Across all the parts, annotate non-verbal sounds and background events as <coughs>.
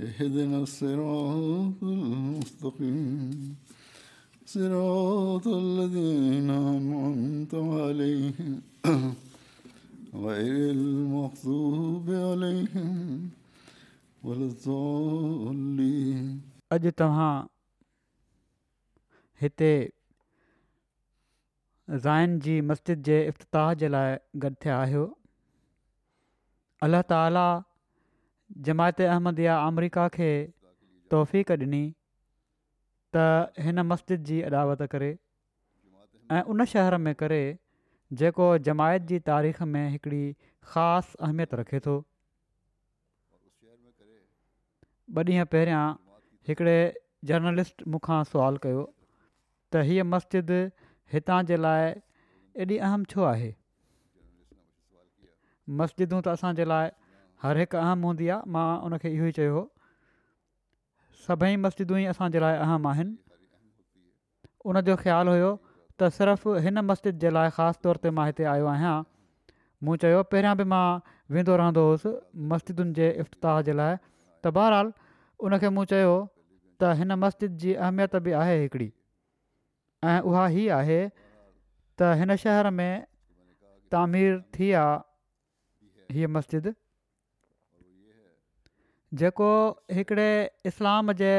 اهدنا الصراط المستقيم صراط الذين أنعمت عليهم غير المغضوب عليهم ولا الضالين اج تہاں ہتے زائن جی مسجد جے افتتاح جلائے لائے گد ہو اللہ تعالی जमायत अहमद अमरीका अमरिका खे तौफ़क़ ॾिनी त हिन मस्जिद जी अदावत करे ऐं उन शहर में करे जेको जमायत जी तारीख़ में हिकिड़ी ख़ासि अहमियत रखे थो ॿ ॾींहं पहिरियां हिकिड़े जर्नलिस्ट मूंखां सुवाल कयो त हीअ मस्जिद हितां जे लाइ एॾी अहम छो आहे मस्जिदूं त असांजे लाइ हर हिकु अहम हूंदी आहे मां उनखे इहो ई चयो सभई मस्जिदूं ई असांजे लाइ अहम आहिनि उनजो ख़्यालु हुयो त सिर्फ़ु हिन मस्जिद जे लाइ ख़ासि तौर ते मां हिते आयो आहियां मूं चयो पहिरियां बि मां वेंदो रहंदो हुउसि मस्जिदुनि जे इफ़्ताह जे लाइ त बहरहाल उनखे मूं चयो त हिन मस्जिद जी अहमियत बि आहे हिकिड़ी ऐं उहा ई आहे त हिन शहर में तामीर थी आहे हीअ मस्जिद जेको हिकिड़े इस्लाम जे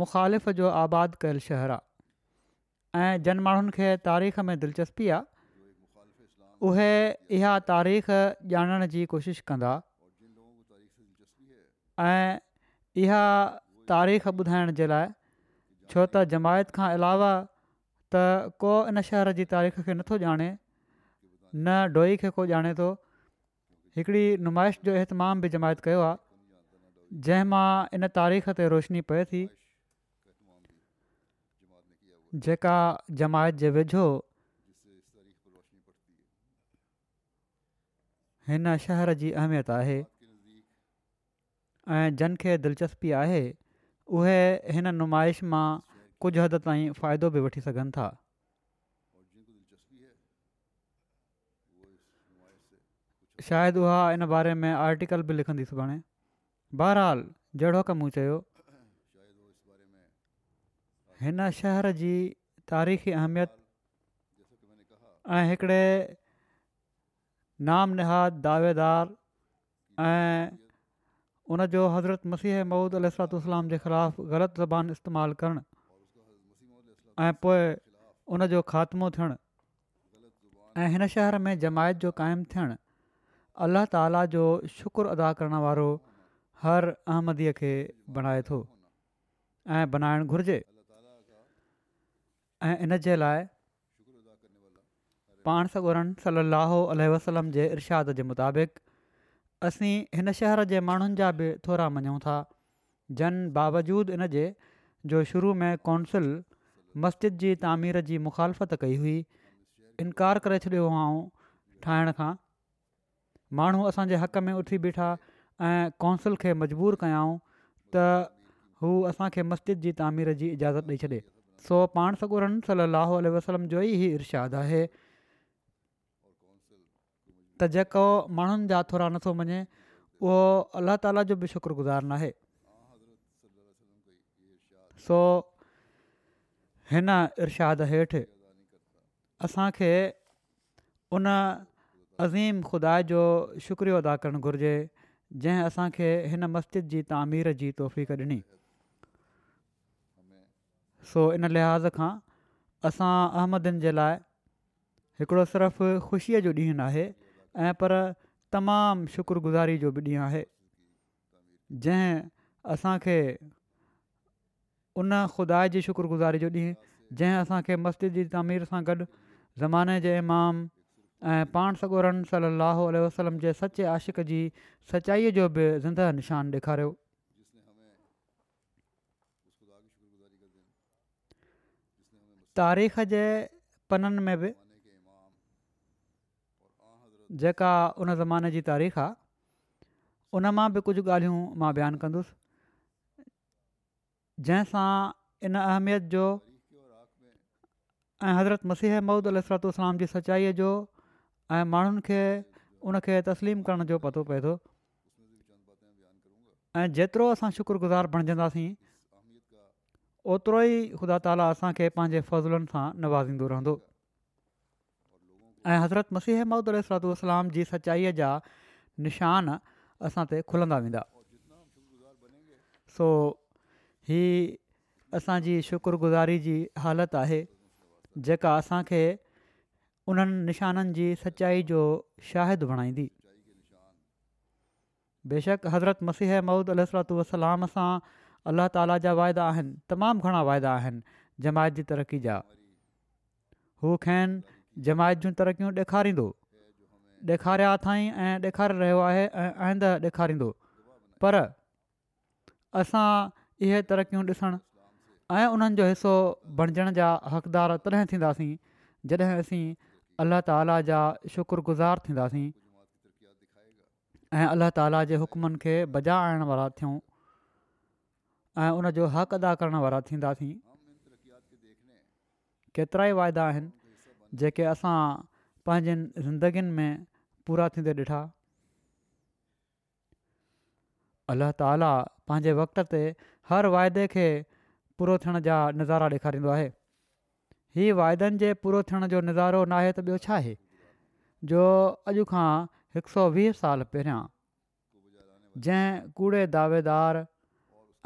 मुखालिफ़ जो आबादु कयल शहरु आहे ऐं जन माण्हुनि खे तारीख़ में दिलचस्पी आहे उहे इहा तारीख़ ॼाणण जी कोशिशि कंदा ऐं इहा तारीख़ ॿुधाइण जे लाइ छो त जमायत खां अलावा त को इन शहर जी तारीख़ खे नथो ॼाणे न डोई खे को ॼाणे थो हिकिड़ी नुमाइश जो अहतमाम बि जमायत कयो आहे जंहिं मां इन तारीख़ ते रोशनी पए थी जेका जमायत जे वेझो हिन शहर जी अहमियत आहे ऐं जंहिंखे दिलचस्पी आहे उहे हिन नुमाइश मां कुझु हदि ताईं फ़ाइदो बि वठी सघनि था शायदि उहा इन बारे में आर्टिकल बि लिखंदी सुभाणे बहरहाल जहिड़ो कमु चयो हिन शहर जी तारीख़ी अहमियत ऐं हिकिड़े नाम नहाद दावेदार ऐं उनजो हज़रत मसीह महुूद अलाम जे ख़िलाफ़ु ग़लति ज़बान इस्तेमालु करणु ऐं पोइ उनजो ख़ात्मो थियणु ऐं हिन शहर में जमायत जो क़ाइमु थियणु अल्ला ताला जो शुक्रु अदा करण हर अहमदीअ खे बणाए थो ऐं बणाइण घुर्जे ऐं इन जे लाइ पाण सगोरनि सलाहु वसलम जे इरशाद जे मुताबिक़ असीं हिन शहर जे माण्हुनि जा बि थोरा मञूं था जन बावजूद इन जे जो शुरू में कौंसिल मस्जिद जी तामीर जी मुखालफ़त कई हुई इनकार करे छॾियो हुआ ठाहिण खां माण्हू असांजे हक़ में उथी बीठा ऐं कौंसिल खे मजबूर कयऊं त हू असांखे मस्जिद जी तामीर जी इजाज़त ॾेई छॾे सो पाण सगुरन सली अलाह वसलम जो ई इर्शादु आहे त जेको माण्हुनि जा थोरा नथो मञे उहो अलाह ताला जो बि शुक्रगुज़ार न सो हिन इर्शाद हेठि असांखे उन अज़ीम खुदा जो शुक्रियो अदा करणु घुरिजे जंहिं असांखे हिन मस्जिद जी तामीर जी तौफ़ ॾिनी सो इन लिहाज़ खां असां अहमदनि जे लाइ हिकिड़ो सिर्फ़ु ख़ुशीअ जो ॾींहुं नाहे ऐं पर तमामु शुक्रगुज़ारी जो बि ॾींहुं आहे जंहिं असांखे उन ख़ुदा जी शुक्रगुज़ारी जो ॾींहुं जंहिं असांखे मस्जिद जी तामीर सां गॾु ज़माने जे इमाम ऐं पाण सॻोरन सली वसलम जे सचे आशिक़ जी सचाईअ जो बि ज़िंदह निशान ॾेखारियो तारीख़ जे पननि में बि जेका उन ज़माने जी तारीख़ आहे उन मां बि कुझु ॻाल्हियूं मां बयानु कंदुसि जंहिंसां इन अहमियत जो ऐं हज़रत मसीह मूद अलतोलाम जी सचाईअ जो ऐं माण्हुनि खे उनखे तस्लीम करण जो पतो पए थो ऐं जेतिरो असां शुक्रगुज़ार बणिजंदासीं ओतिरो ई ख़ुदा ताला असांखे पंहिंजे फज़लनि सां नवाज़ींदो रहंदो ऐं हज़रत मसीह अमुल सलाद जी सचाईअ जा निशान असां ते खुलंदा वेंदा सो ही असांजी शुक्रगुज़ारी जी हालति आहे जेका असांखे उन्हनि निशाननि जी सचाई जो शाहिद बणाईंदी बेशक हज़रत मसीह महूद अल वसलाम सां अलाह ताला जा वाइदा आहिनि तमामु घणा वाइदा आहिनि जमायत जी तरक़ी जा हू खेनि जमायत जूं तरक़ियूं ॾेखारींदो ॾेखारिया ताईं ऐं ॾेखारे रहियो आहे ऐं आईंदे ॾेखारींदो पर असां इहे तरक़ियूं ॾिसणु ऐं उन्हनि जो हिसो बणजण जा हक़दार तॾहिं थींदासीं जॾहिं असीं अल्ला ताला जा शुक्रगुज़ार थींदासीं ऐं अल्ला ताला जे हुकमनि खे बजाउ आणण वारा थियूं ऐं उनजो हक़ अदा करणु वारा थींदासीं केतिरा ई वाइदा आहिनि जेके असां पंहिंजनि ज़िंदगीनि में पूरा थींदे ॾिठा अल्ल्ह ताला पंहिंजे वक़्त ते हर वाइदे खे पूरो थियण जा नज़ारा ॾेखारींदो आहे हीअ वाइदनि जे पूरो थियण जो निज़ारो न आहे त ॿियो छा आहे जो अॼु खां हिकु सौ वीह साल पहिरियां जंहिं कूड़े दावेदार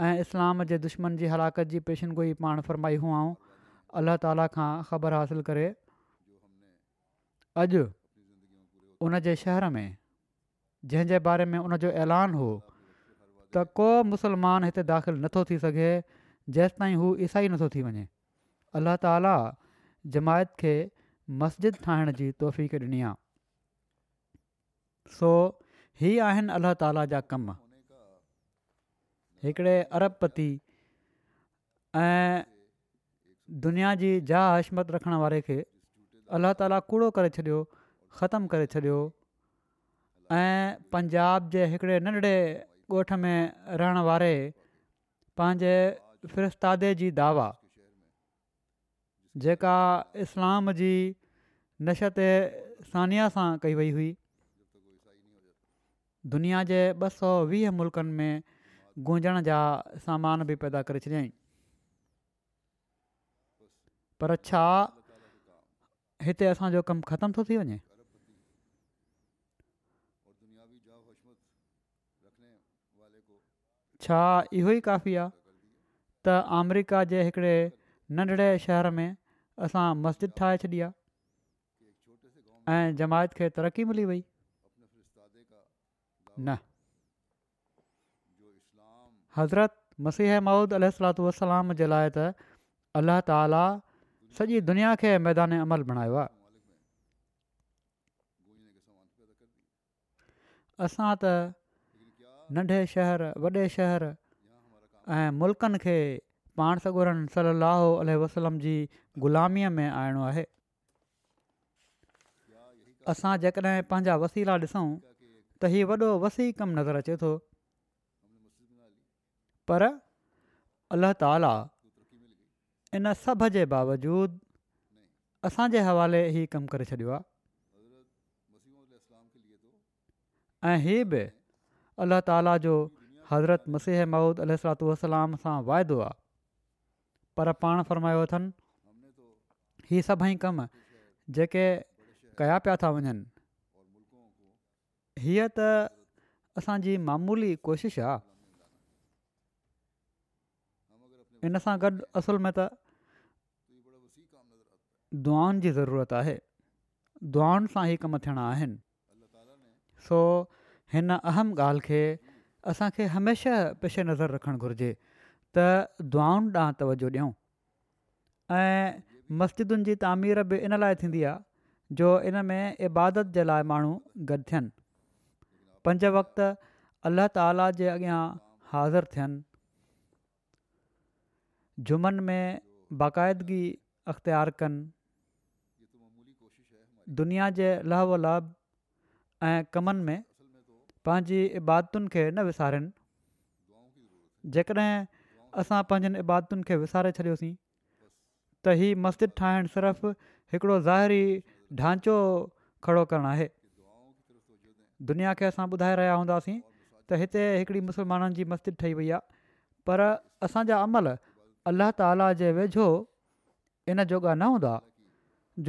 ऐं इस्लाम जे दुश्मन जी हलाकत जी पेशनगोई पाण फ़रमाई हुआ अलाह ताला खां ख़बर हासिलु करे अॼु उन जे शहर में जंहिंजे बारे में उनजो ऐलान हो त को मुसलमान हिते दाख़िलु नथो थी सघे जेसि ताईं हू ईसाई नथो थी वञे अलाह ताला जमायत खे मस्जिद ठाहिण जी तोहफ़ ॾिनी आहे सो ई आहिनि अल्ला ताला जा कम हिकिड़े अरब पति ऐं दुनिया जी जा अशमत रखण वारे खे अल्ला ताला कूड़ो करे छॾियो ख़तमु करे छॾियो ऐं पंजाब जे हिकिड़े नंढड़े ॻोठ में रहण वारे पंहिंजे फिरस्तादे जी दावा जेका इस्लाम जी नशि सानिया सां कई वई हुई दुनिया जे ॿ सौ वीह मुल्कनि में गूंजण जा सामान बि पैदा करे छॾियईं पर छा हिते असांजो कमु ख़तम थो थी वञे छा इहो ई काफ़ी आहे त अमरिका जे हिकिड़े नंढिड़े शहर में असां मस्जिद ठाहे छॾी आहे ऐं जमायत खे तरक़ी मिली वई हज़रत मसीह महूद अलतूसलाम जे लाइ त अल्लाह ताला सॼी दुनिया खे मैदान अमल बणायो आहे असां त नंढे शहरु वॾे शहरु ऐं मुल्कनि खे पाण सगोरनि सलाहु वसलम जी ग़ुलामीअ में आयणो आहे असां जेकॾहिं पंहिंजा वसीला ॾिसूं त हीउ वॾो वसी कमु नज़र अचे थो पर अलाह ताला इन सभ जे बावजूदि असांजे हवाले इहो कमु करे छॾियो आहे ऐं बि अलाह ताला जो हज़रत मसीह महुूद अल वसलाम सां वाइदो आहे पर पाण फरमायो अथनि हीअ सभई कम जेके कया पिया था वञनि हीअ त असांजी मामूली कोशिश आहे इन सां गॾु असुल में त दुआनि जी ज़रूरत आहे दुआनि सां ई कम थियणा आहिनि सो हिन अहम ॻाल्हि खे असांखे हमेशह पेशे नज़र रखणु घुरिजे त दुआऊं ॾांहुं तवजो ॾियूं ऐं मस्जिदुनि जी तामीर बि इन लाइ थींदी आहे जो इन में इबादत जे लाइ माण्हू गॾु थियनि पंज वक़्ति अलाह ताला जे अॻियां हाज़ुरु थियनि जुमन में बाक़ाइदगी अख़्तियारु कनि दुनिया जे लह वलभ ऐं कमनि में पंहिंजी इबादतुनि खे न विसारिन जेकॾहिं असां पंहिंजनि इबादतुनि खे विसारे छॾियोसीं त हीअ मस्जिद ठाहिणु सिर्फ़ु हिकिड़ो ज़ाहिरी ढांचो खड़ो करणु आहे दुनिया खे असां ॿुधाए रहिया हूंदासीं त हिते हिकिड़ी मुस्लमाननि जी मस्जिद ठही वई आहे पर असांजा अमल अलाह ताला जे वेझो इन जोॻा न हूंदा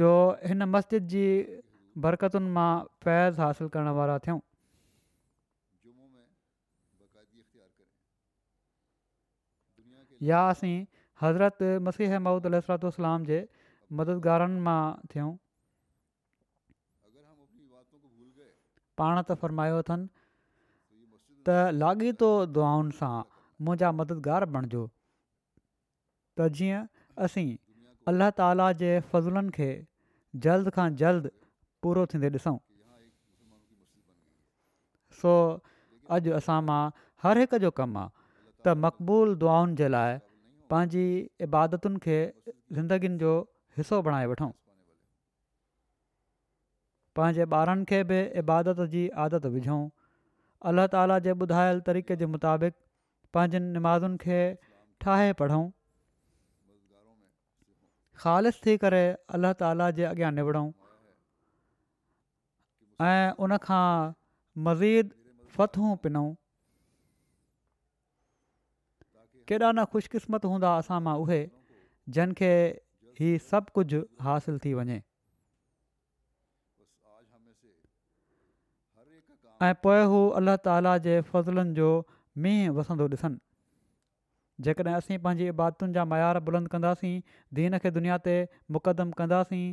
जो हिन मस्जिद जी बरकतुनि मां फैज़ हासिलु करण वारा थियूं या असीं हज़रत मसीह अहमूद अलाम जे मददगारनि मां थियूं पाण त फरमायो अथनि त लाॻीतो दुआउनि सां मुंहिंजा मददगार बणिजो त जीअं असीं अल्ला ताला जे फज़ुलनि खे जल्द खां जल्द पूरो थींदे ॾिसूं सो अॼु असां मां हर हिक जो कमु आहे त मक़बूल दुआनि जे लाइ पंहिंजी इबादतुनि खे ज़िंदगीनि जो हिसो बणाए वठूं पंहिंजे ॿारनि खे बि इबादत जी आदत विझूं अल्लाह ताला जे ॿुधायल तरीक़े जे मुताबिक़ पंहिंजनि नमाज़ुनि खे ठाहे पढ़ूं ख़ालि थी करे अलाह ताला जे अॻियां निवड़ूं ऐं उनखां मज़ीद फ़तूं पिनऊं केॾा न ख़ुशकिस्मत हूंदा असां मां उहे जंहिंखे हीउ सभु कुझु हासिलु थी वञे ऐं पोए हू अल्लाह ताला जे फ़ज़लनि जो मींहं वसंदो ॾिसनि जेकॾहिं असीं पंहिंजी इबातुनि जा मयार बुलंद कंदासीं दीन खे दुनिया ते मुक़दम कंदासीं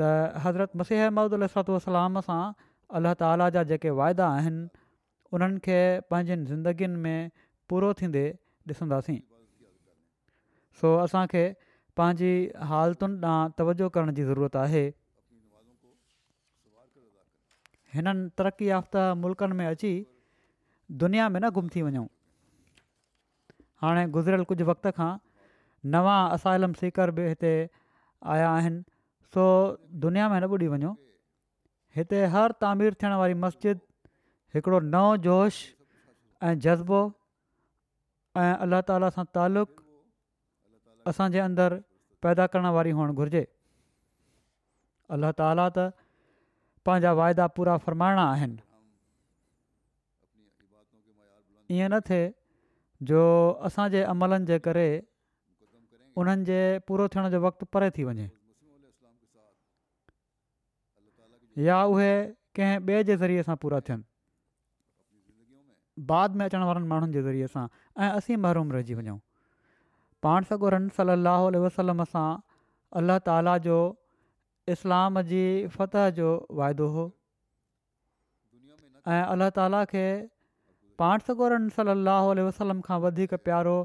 त हज़रत मसीह अहमद अलातलाम सां अलाह ताला जा जेके वाइदा आहिनि उन्हनि खे पंहिंजनि ज़िंदगियुनि में पूरो थींदे सो असांखे पंहिंजी हालतुनि ॾांहुं तवजो करण जी ज़रूरत आहे हिननि तरक़ी याफ़्ता मुल्कनि में अची दुनिया में न गुम थी वञे हाणे कुझु वक़्त खां नवा असाइलम सीकर बि हिते आया आहिनि सो दुनिया में न ॿुॾी वञो हिते हर तामीर थियण वारी मस्जिद हिकिड़ो नओं जोश ऐं जज़्बो ऐं अलाह ताला सां तालुक़ असांजे अंदरि पैदा करणु वारी हुअणु घुरिजे अल्ल्ह ताला त पंहिंजा वाइदा पूरा फ़र्माइणा आहिनि ईअं न थिए जो असांजे अमलनि जे करे उन्हनि जे पूरो थियण जो वक़्तु परे थी वञे या उहे कंहिं ॿिए जे ज़रिए सां पूरा थियनि बाद में अचण वारनि माण्हुनि जे ज़रिए सां ऐं असीं महरुम रहिजी वञूं पाण सगोरनि सलाहु वसलम सां अलला ताला जो इस्लाम जी फतिह जो वाइदो हो ऐं अलाह ताला खे पाण सगोरनि सलाह वसलम खां वधीक प्यारो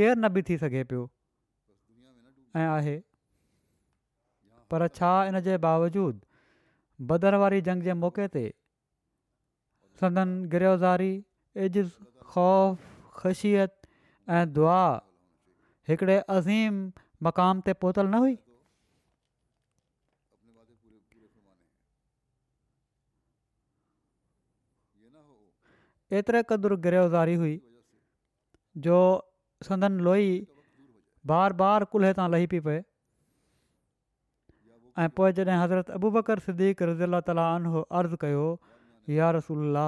केरु न बि थी सघे पियो ऐं आहे पर छा हिन जे बावजूद भदर वारी जंग जे मौके ते संदन गिरवज़ारी इजु ख़ौफ़ ख़ुशियत ऐं दुआ हिकिड़े अज़ीम मक़ाम ते पहुतल न हुई एतिरे क़दुरु ہوئی हुई जो संदन लोई बार बार कुल्हे तां लही पई पए ऐं पोइ जॾहिं हज़रत अबूबकर सदीक़ु रज़ी अला ताली अर्ज़ु कयो या रसूल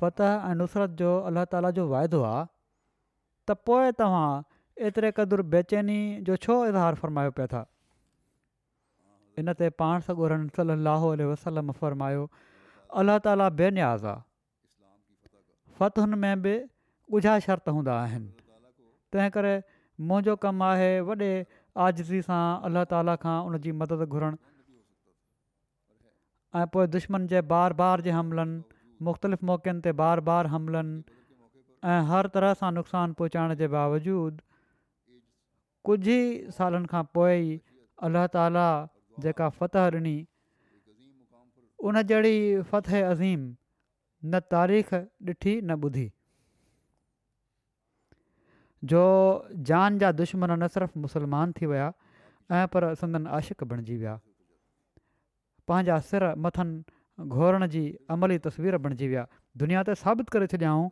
फति ऐं नुसरत जो अलाह ताला जो वाइदो आहे त पोइ तव्हां एतिरे क़दुरु बेचैनी जो छो इज़ार फ़र्मायो पिया था इन ते पाण सॻोरनि सलाहु वसलम फ़रमायो अलाह ताला बेनियाज़ आहे फ़त में बि ॻुझा शर्त हूंदा आहिनि तंहिं करे मुंहिंजो कमु आहे वॾे आज़ज़ी सां अलाह ताला खां उनजी मदद घुरणु ऐं दुश्मन जे बार बार जे हमलनि मुख़्तलिफ़ मौक़नि ते बार बार हमलनि ऐं हर तरह सां नुक़सानु पहुचाइण जे बावजूदि कुझु ई सालनि खां पोइ अलाह ताला जेका फ़तह ॾिनी उन जहिड़ी फ़तह अज़ीम न तारीख़ ॾिठी न ॿुधी जो जान जा दुश्मन न सिर्फ़ु मुस्लमान थी विया ऐं पर संदन आशिक़ु बणिजी विया पंहिंजा सिर मथनि घोरण जी अमली तस्वीर बणिजी विया दुनिया ते साबित करे छॾियाऊं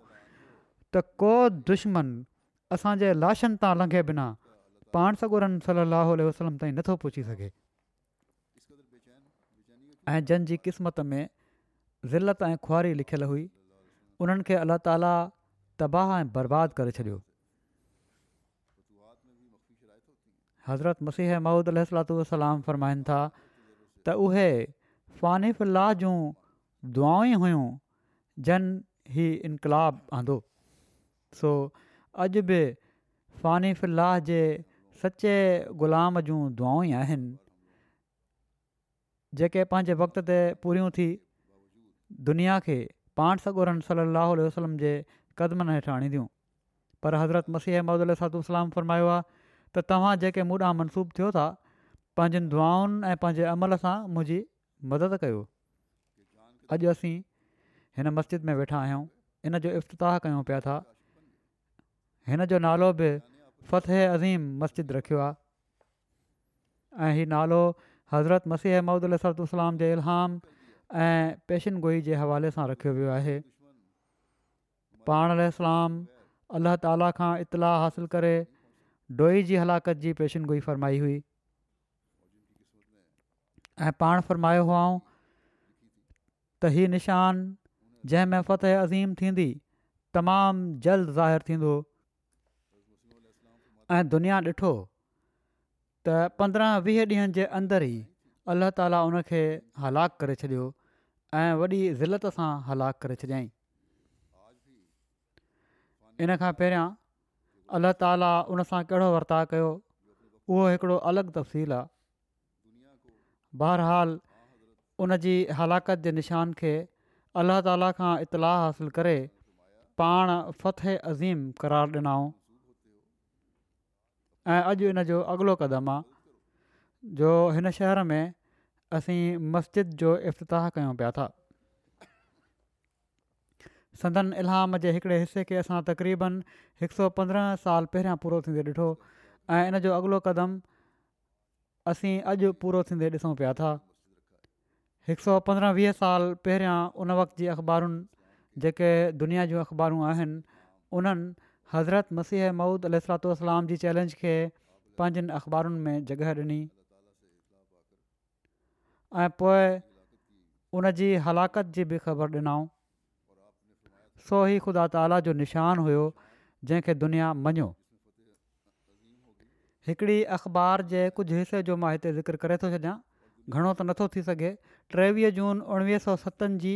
त को दुश्मन असांजे लाशनि तां लंघे बिना पाण सगुरनि सलाहु वसलम ताईं नथो पुछी सघे ऐं जंहिंजी क़िस्मत में ज़िलत ऐं खुआरी लिखियलु हुई उन्हनि खे अल्ला ताला तबाह ऐं बर्बादु करे छॾियो हज़रत मसीह महूद अलू वलाम फरमाइनि था त उहे फ़निफ़ु अल्लाह जूं दुआऊं हुयूं जन ही इनकलाब आंदो सो अॼु बि फ़निफ़ुल्लाह जे सचे ग़ुलाम जूं दुआऊं ई आहिनि जेके पंहिंजे वक़्त ते पूरियूं थी दुनिया खे पाण सॻोरनि सलाहु वसलम जे क़दमनि हेठा आणींदियूं पर हज़रत मसीह महद अलू उसलाम फ़रमायो आहे त तव्हां जेके मुढा मनसूबु थियो था पंहिंजनि दुआनि ऐं पंहिंजे अमल सां मुंहिंजी मदद कयो अॼु असीं हिन मस्जिद में वेठा आहियूं इन जो इफ़्ताह कयूं पिया था हिन जो नालो बि फ़तह अज़ीम मस्जिद रखियो आहे नालो हज़रत मसीह महूदल सर्तुस्लाम जे इलहाम ऐं पेशनिगोई जे हवाले सां रखियो वियो आहे पाण अलाह ताला खां इतला हासिल करे डोई जी हलाकत जी गोई फरमाई हुई ऐं पाण फ़र्मायो हुआ त हीउ निशान जंहिंमहिफ़त अज़ीम थींदी तमामु जल्द ज़ाहिर थींदो ऐं दुनिया ॾिठो त पंद्रहं वीह ॾींहंनि जे अंदर ई अल्लाह ताला उन खे हलाकु करे छॾियो ऐं वॾी ज़िलत सां हलाकु करे छॾियाई इन खां पहिरियां अल्ला ताला उन सां कहिड़ो वर्ताउ कयो उहो हिकिड़ो अलॻि तफ़सील आहे बहरहाल उन जी हलाकत जे निशान खे अलाह ताला खां इतलाउ हासिलु करे पाण फ़तह अज़ीम क़रार ॾिनऊं ऐं अॼु इन जो अॻिलो क़दम आहे जो हिन शहर में असीं मस्जिद जो इफ़्ताह कयूं पिया था सदन इलाम जे हिकड़े हिसे खे असां तक़रीबन हिकु सौ पंद्रहं साल पहिरियां पूरो थींदे ॾिठो ऐं इन जो अॻिलो क़दमु असीं अॼु पूरो थींदे ॾिसूं पिया था हिकु सौ पंद्रहं वीह साल पहिरियां उन वक़्त जी अख़बारुनि जेके दुनिया जूं अख़बारूं आहिनि उन्हनि हज़रत मसीह मऊद अलूसलाम जी चैलेंज खे पंहिंजनि अख़बारुनि में जॻह ॾिनी ऐं उन हलाकत जी बि ख़बर ॾिनऊं सो ही ख़ुदा ताला जो निशान हुयो जंहिंखे दुनिया मञियो हिकिड़ी अख़बार जे कुझु हिसे जो मां हिते ज़िक्र करे थो छॾियां घणो त नथो थी सघे टेवीह जून उणिवीह सौ सतनि जी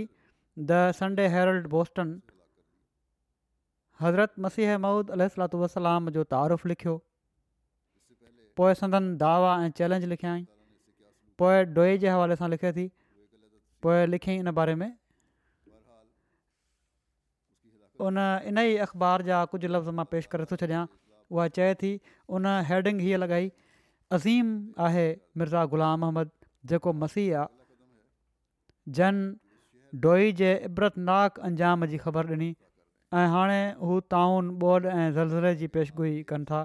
द संडे हेरल्ड बोस्टन हज़रत मसीह महूद अलू वसलाम जो तारफ़ लिखियो पोइ संदन दावा ऐं चैलेंज लिखियई पोइ डोए जे हवाले सां लिखे थी पोइ लिखियईं इन बारे में उन इन ई अख़बार जा कुझु लफ़्ज़ मां पेश करे थो छॾियां उहा चए थी उन हेडिंग हीअ लॻाई अज़ीम आहे मिर्ज़ा ग़ुलाम अहमद जेको मसीह आहे जन डोई जे इबरतनाक अंजाम जी ख़बर ॾिनी ऐं हाणे हू ताउन बोड ऐं ज़लज़ले जी पेशगोई कनि था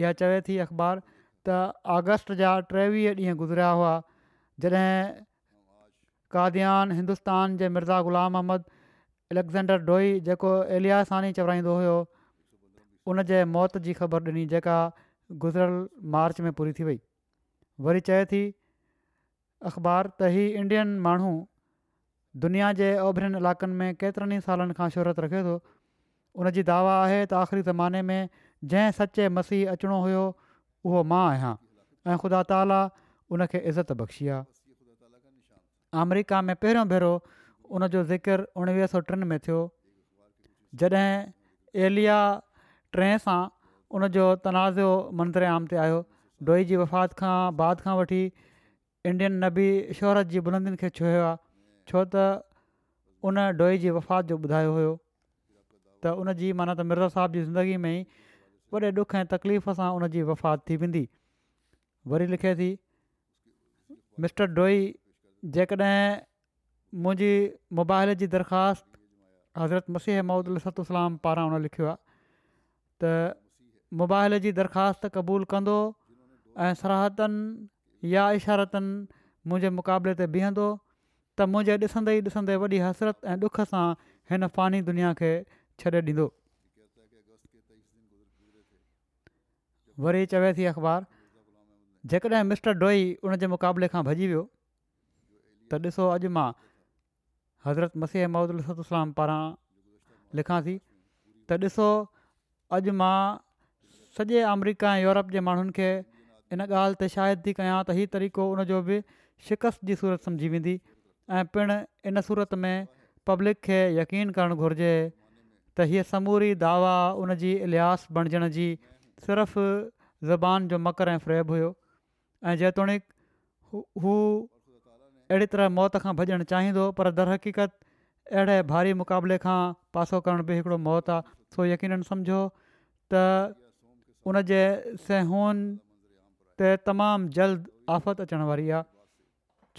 इहा चवे थी अख़बार त अगस्ट जा टेवीह ॾींहं गुज़रिया हुआ जॾहिं काद्यान हिंदुस्तान जे मिर्ज़ा ग़ुलाम अहमद एलेक्ज़ेंडर डोई जेको एलियासानी चवराईंदो हुयो उन जे मौत जी ख़बर ॾिनी जेका गुज़िरियल मार्च में पूरी थी वई वरी चए थी अख़बार त हीअ इंडियन माण्हू दुनिया जे ओभिरियनि इलाइक़नि में केतिरनि ई सालनि खां शोहरत रखे थो उन जी दावा आहे त आख़िरी ज़माने में जंहिं सचे मसीह अचिणो हुयो उहो मां आहियां ऐं ख़ुदा ताला उनखे इज़त बख़्शी आहे अमरिका में पहिरियों भेरो उन जो ज़िक्र उणिवीह सौ टिनि में थियो जॾहिं एलिया टें सां उनजो तनाज़ो मंदर आम ते आयो डोई जी वफ़ात खां बाद खां वठी इंडियन नबी शोहरत जी बुलंदियुनि खे छुहियो आहे छो त उन डोई जी वफ़ात जो ॿुधायो हुयो त उन जी माना त मिर्ज़ा साहब जी ज़िंदगी में ई वॾे ॾुख ऐं तकलीफ़ सां उन जी वफ़ात थी वेंदी वरी लिखे थी मिस्टर डोई जेकॾहिं मुंहिंजी मोबाइल जी दरख़्वास्त हज़रत मसीह महमदतलाम पारां हुन लिखियो आहे त मोबाइल जी दरख़्वास्त क़बूलु कंदो ऐं सरहतनि या इशारतनि मुंहिंजे मुक़ाबले ते बीहंदो त मुंहिंजे ॾिसंदे ई ॾिसंदे वॾी हसरत ऐं ॾुख सां हिन फ़ानी दुनिया खे छॾे ॾींदो वरी चवे थी अख़बार जेकॾहिं मिस्टर डोई उन जे मुक़ाबले खां भॼी वियो त ॾिसो अॼु मां हज़रत मसीह महमदलाम पारां लिखां थी त ॾिसो अॼु मां सॼे अमरीका ऐं यूरोप जे माण्हुनि खे इन ॻाल्हि ते शाइद थी कयां त इहो तरीक़ो उनजो बि शिकस्त जी सूरत सम्झी वेंदी ऐं पिणु इन सूरत में पब्लिक खे यकीन करणु घुरिजे त हीअ समूरी दावा उन जी इलिहाज़ु बणिजण जी सिर्फ़ु ज़बान जो मकर ऐं फ्रेब हुयो ऐं जेतोणीकि हू अहिड़ी तरह मौत खां भॼणु चाहींदो पर दरहक़ीक़त अहिड़े भारी मुक़ाबले खां पासो करण बि हिकिड़ो मौतु आहे सो यकीन समुझो त उन जे सहून ते तमामु जल्द आफ़त अचण वारी आहे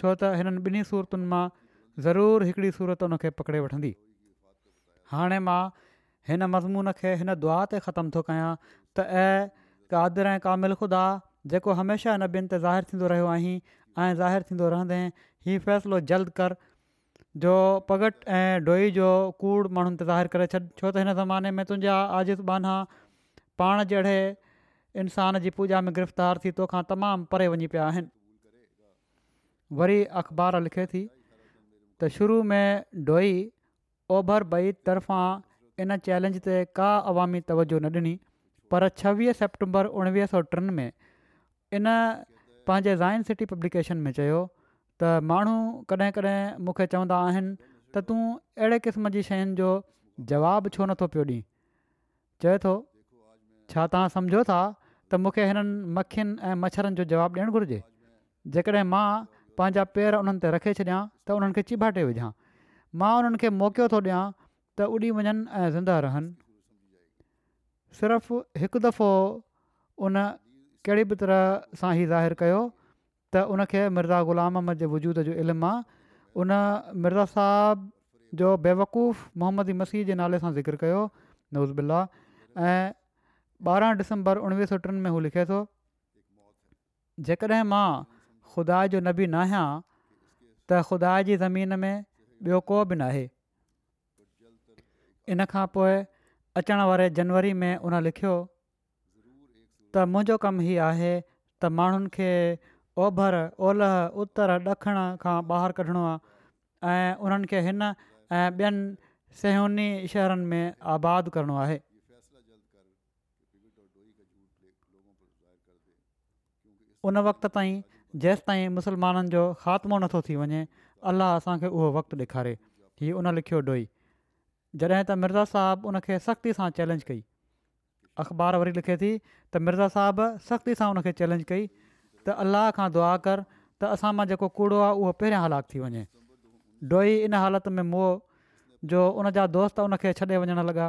छो त हिननि ॿिन्ही सूरतुनि मां ज़रूरु हिकिड़ी सूरत उनखे पकिड़े वठंदी हाणे मां हिन मज़मून खे हिन दुआ ते ख़तमु थो कयां त ऐं कादर ऐं कामिल ख़ुदा जेको हमेशह हिन ते ज़ाहिर थींदो रहियो आहीं ऐं ज़ाहिरु थींदो रहंदे हीउ फ़ैसिलो जल्द कर जो पगट ऐं डोई जो कूड़ माण्हुनि ते ज़ाहिर करे छॾ छो त हिन ज़माने में तुंहिंजा आजिज़ बाना पाण जहिड़े इंसान जी पूॼा में गिरफ़्तार थी तोखां तमामु परे वञी पिया आहिनि वरी अख़बार लिखे थी त शुरू में डोई ओभर बई तरफ़ां इन चैलेंज ते का अवामी तवजो न ॾिनी पर छवीह सेप्टेंबर उणिवीह सौ टिनि में इन पंहिंजे ज़ाइंस सिटी पब्लिकेशन में चयो त माण्हू कॾहिं कॾहिं मूंखे चवंदा आहिनि त तूं अहिड़े क़िस्म जी शयुनि जो जवाबु छो नथो पियो ॾिए चए थो छा तव्हां सम्झो था त मूंखे हिननि मखियुनि ऐं मछरनि जो जवाबु ॾियणु घुरिजे जेकॾहिं मां पंहिंजा पेर उन्हनि ते रखे छॾियां त उन्हनि खे चिबाटे विझां मां उन्हनि खे मौकियो थो ॾियां त उॾी वञनि ऐं ज़िंदा रहनि सिर्फ़ु हिकु दफ़ो उन कहिड़ी बि तरह सां ई ज़ाहिर कयो त उनखे मिर्ज़ा ग़ुलाम अहमद जे वजूद जो इल्मु आहे उन मिर्ज़ा साहब जो बेवकूफ़ मोहम्मदी मसीह जे नाले सां ज़िक्र कयो नवज़ बि ऐं ॿारहं डिसंबर उणिवीह सौ टिनि में हू लिखे थो जेकॾहिं मां ख़ुदा जो नबी न आहियां त ख़ुदा जी ज़मीन में ॿियो को बि न इन खां पोइ अचण वारे जनवरी में उन लिखियो त मुंहिंजो कमु हीअ आहे त माण्हुनि ओभर ओलह उत्तर ॾखण खां ॿाहिरि कढणो आहे ऐं उन्हनि खे हिन ऐं ॿियनि सहुुनि शहरनि में आबादु करिणो आहे उन वक़्त ताईं जेसि ताईं मुसलमाननि जो ख़ात्मो नथो थी वञे अलाह असांखे उहो वक़्तु ॾेखारे हीउ उन लिखियो डोई जॾहिं त मिर्ज़ा साहबु उनखे सख़्ती सां चैलेंज कई अख़बार वरी लिखे थी त मिर्ज़ा साहबु सख़्ती सां उनखे चैलेंज कई त अलाह खां दुआ कर त असां मां जेको कूड़ो आहे उहो पहिरियां हलाकु थी वञे ॾोही इन हालति में मो जो उन जा दोस्त उनखे छॾे वञणु लॻा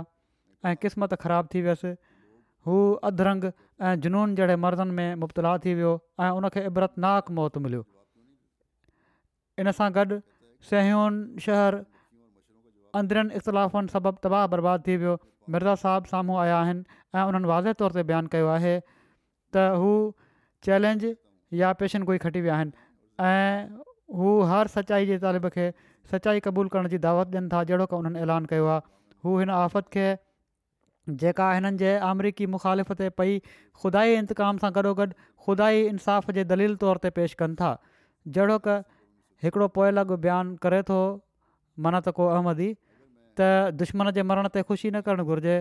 ऐं क़िस्मत ख़राबु थी वियसि हू अधरंग ऐं जुनून जहिड़े मर्दनि में मुबतला थी वियो ऐं उनखे इबरतनाक मौत मिलियो इन सां गॾु सहियूं शहर अंदरनि इख़्तलाफ़ुनि सबबु तबाह बर्बाद थी वियो मिर्ज़ा साहब साम्हूं आया आहिनि ऐं उन्हनि वाज़े तौर ते बयानु कयो आहे त हू चैलेंज या पेशन कोई खटी विया आहिनि हर सचाई जे तालिब खे सचाई क़बूल करण जी दावत ॾियनि था जहिड़ो की उन्हनि ऐलान कयो आफ़त खे जेका हिननि जे अमरीकी मुखालिफ़ ते पई ख़ुदा इंतक़ाम सां गॾोगॾु ख़ुदा ई इंसाफ़ जे दलील तौर ते पेश कनि था जहिड़ो क हिकिड़ो पोय लॻो बयानु करे थो मन त को अहमदी त दुश्मन जे मरण ते ख़ुशी न करणु घुरिजे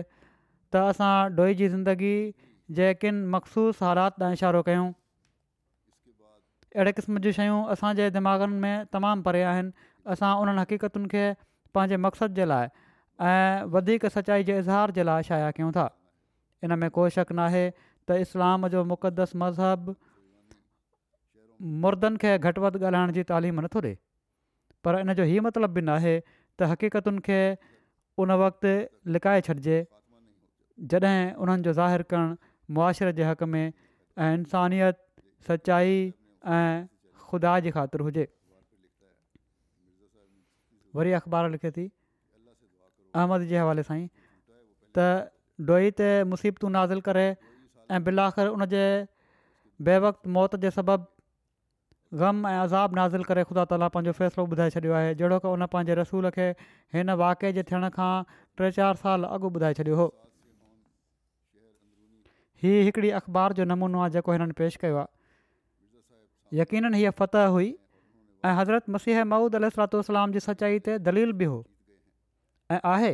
त असां डोही जी ज़िंदगी जे किनि मखसूस हालात ॾांहुं इशारो कयूं अहिड़े क़िस्म जी शयूं असांजे दिमाग़नि में तमामु परे आहिनि असां उन्हनि हक़ीक़तुनि खे पंहिंजे मक़सद जे लाइ ऐं वधीक सचाई जे इज़हार जे लाइ शाया कयूं था इन में को शक न आहे त इस्लाम जो मुक़दस मज़हब मुर्दनि खे घटि वधि ॻाल्हाइण जी तालीम नथो ॾिए पर इन जो हीअ मतिलबु बि न आहे त हक़ीक़तुनि खे उन वक़्ति लिकाए छॾिजे जॾहिं उन्हनि जो ज़ाहिरु करणु मुआशिरे जे हक़ में ऐं इंसानियत सचाई ऐं ख़ुदा जी ख़ातिर हुजे वरी अख़बार लिखे थी अहमद जे हवाले साईं त डोई ते मुसीबतूं नाज़िल करे ऐं बिलाख़र उन जे बेवि मौति जे सबबु ग़म ऐं अज़ाब नाज़िल करे ख़ुदा ताला पंहिंजो फ़ैसिलो ॿुधाए छॾियो आहे जहिड़ो की हुन पंहिंजे रसूल खे हिन वाक़िए जे थियण खां टे चारि साल अॻु ॿुधाए छॾियो हुओ हीअ हिकिड़ी अख़बार जो नमूनो आहे जेको हिननि पेश कयो यकीन हीअ फत हुई ऐं हज़रत मसीह महुूद अल सलातोसलाम जी सचाई ते दलील बि हो ऐं आहे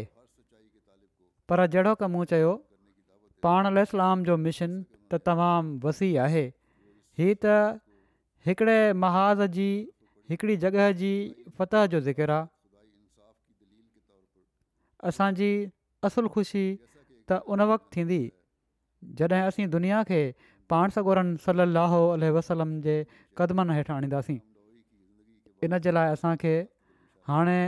पर जहिड़ो क मूं चयो पाण अल जो मिशन त तमामु वसी आहे हीअ त हिकिड़े महाज़ जी हिकिड़ी जॻह जी फतह जो ज़िक्र असांजी असुलु ख़ुशी त उन वक़्तु थींदी जॾहिं असीं दुनिया खे पाण सां गनि सली वसलम जे क़दमनि हेठां आणींदासीं इन जे लाइ असांखे हाणे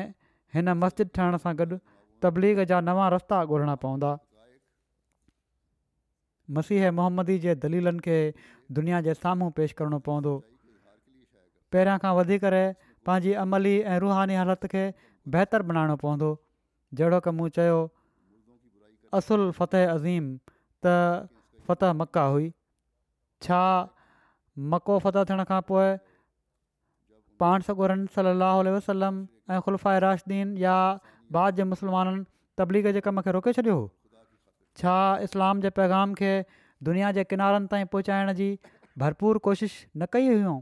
हिन मस्जिद ठहण सां गॾु तबलीग जा नवां रस्ता ॻोल्हणा पवंदा मसीह मोहम्मदी जे दलीलनि खे दुनिया जे साम्हूं पेश करिणो पवंदो पहिरियां खां वधी करे पंहिंजी अमली ऐं रुहानी हालति खे बहितर बनाइणो पवंदो जहिड़ो की मूं चयो असुल फ़तह अज़ीम त फ़तह मका हुई छा मको फताह थियण खां पोइ पाण सगुरनि सलाह वसलम ऐं ख़ुल्फ़ा इराश्दीन या बाद जे मुस्लमाननि तबलीग जे कम खे रोके छॾियो हुओ छा इस्लाम जे पैगाम खे दुनिया जे किनारनि ताईं पहुचाइण जी भरपूर कोशिश न कई हुयऊं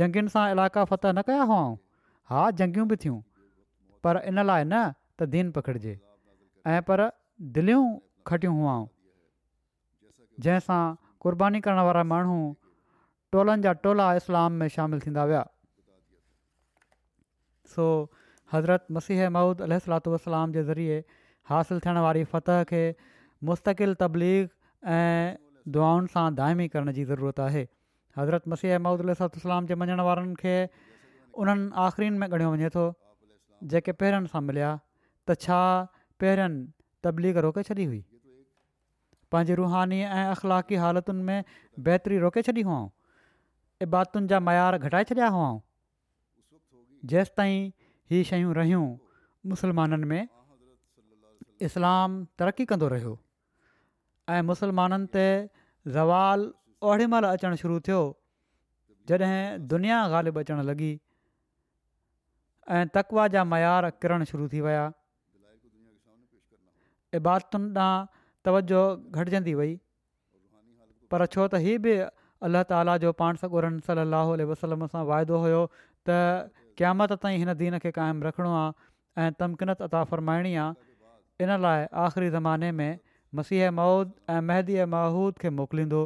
जंगुनि सां इलाइक़ा फतह न कया हुआऊं हा जंगियूं बि थियूं पर इन लाइ न त दीन पकिड़िजे ऐं पर दिलियूं खटियूं हुआऊं जंहिंसां क़ुर्बानी करण वारा माण्हू टोलनि जा टोला इस्लाम में शामिलु थींदा विया सो हज़रत मसीह मौद अल सलातलाम जे ज़रिए हासिलु थियण वारी फतह खे मुस्तक़िल तबलीग ऐं दुआउनि सां दाइमी करण जी ज़रूरत आहे हज़रत मसीह मौद अल जे मञण वारनि खे उन्हनि आख़िरनि में ॻणियो वञे थो जेके पहिरनि सां मिलिया त छा पहिरनि तबलीग रोके छॾी हुई पंहिंजी रुहानी ऐं अख़लाक़ी हालतुनि में बहितरी रोके छॾी हुअऊं इबातुनि जा मयार घटाए छॾिया हुआ जेसि ताईं हीअ शयूं रहियूं मुसलमाननि में इस्लाम तरक़ी कंदो रहियो ऐं मुसलमाननि ते زوال ओड़ी महिल अचणु शुरू थियो जॾहिं दुनिया ग़ालिबु अचणु लॻी ऐं तकवा जा मयार किरणु शुरू थी विया इबातुनि ॾांहुं तवजो घटिजंदी वई पर छो त हीअ बि अलाह ताला जो पाण सगुरनि सली अलसलम सां वाइदो हुयो त क़ामत ताईं हिन दीन खे क़ाइमु रखिणो आहे ऐं तमकिन अता फ़रमाइणी आहे इन लाइ आख़िरी ज़माने में मसीह मौत ऐं महदीअ महूद खे मोकिलींदो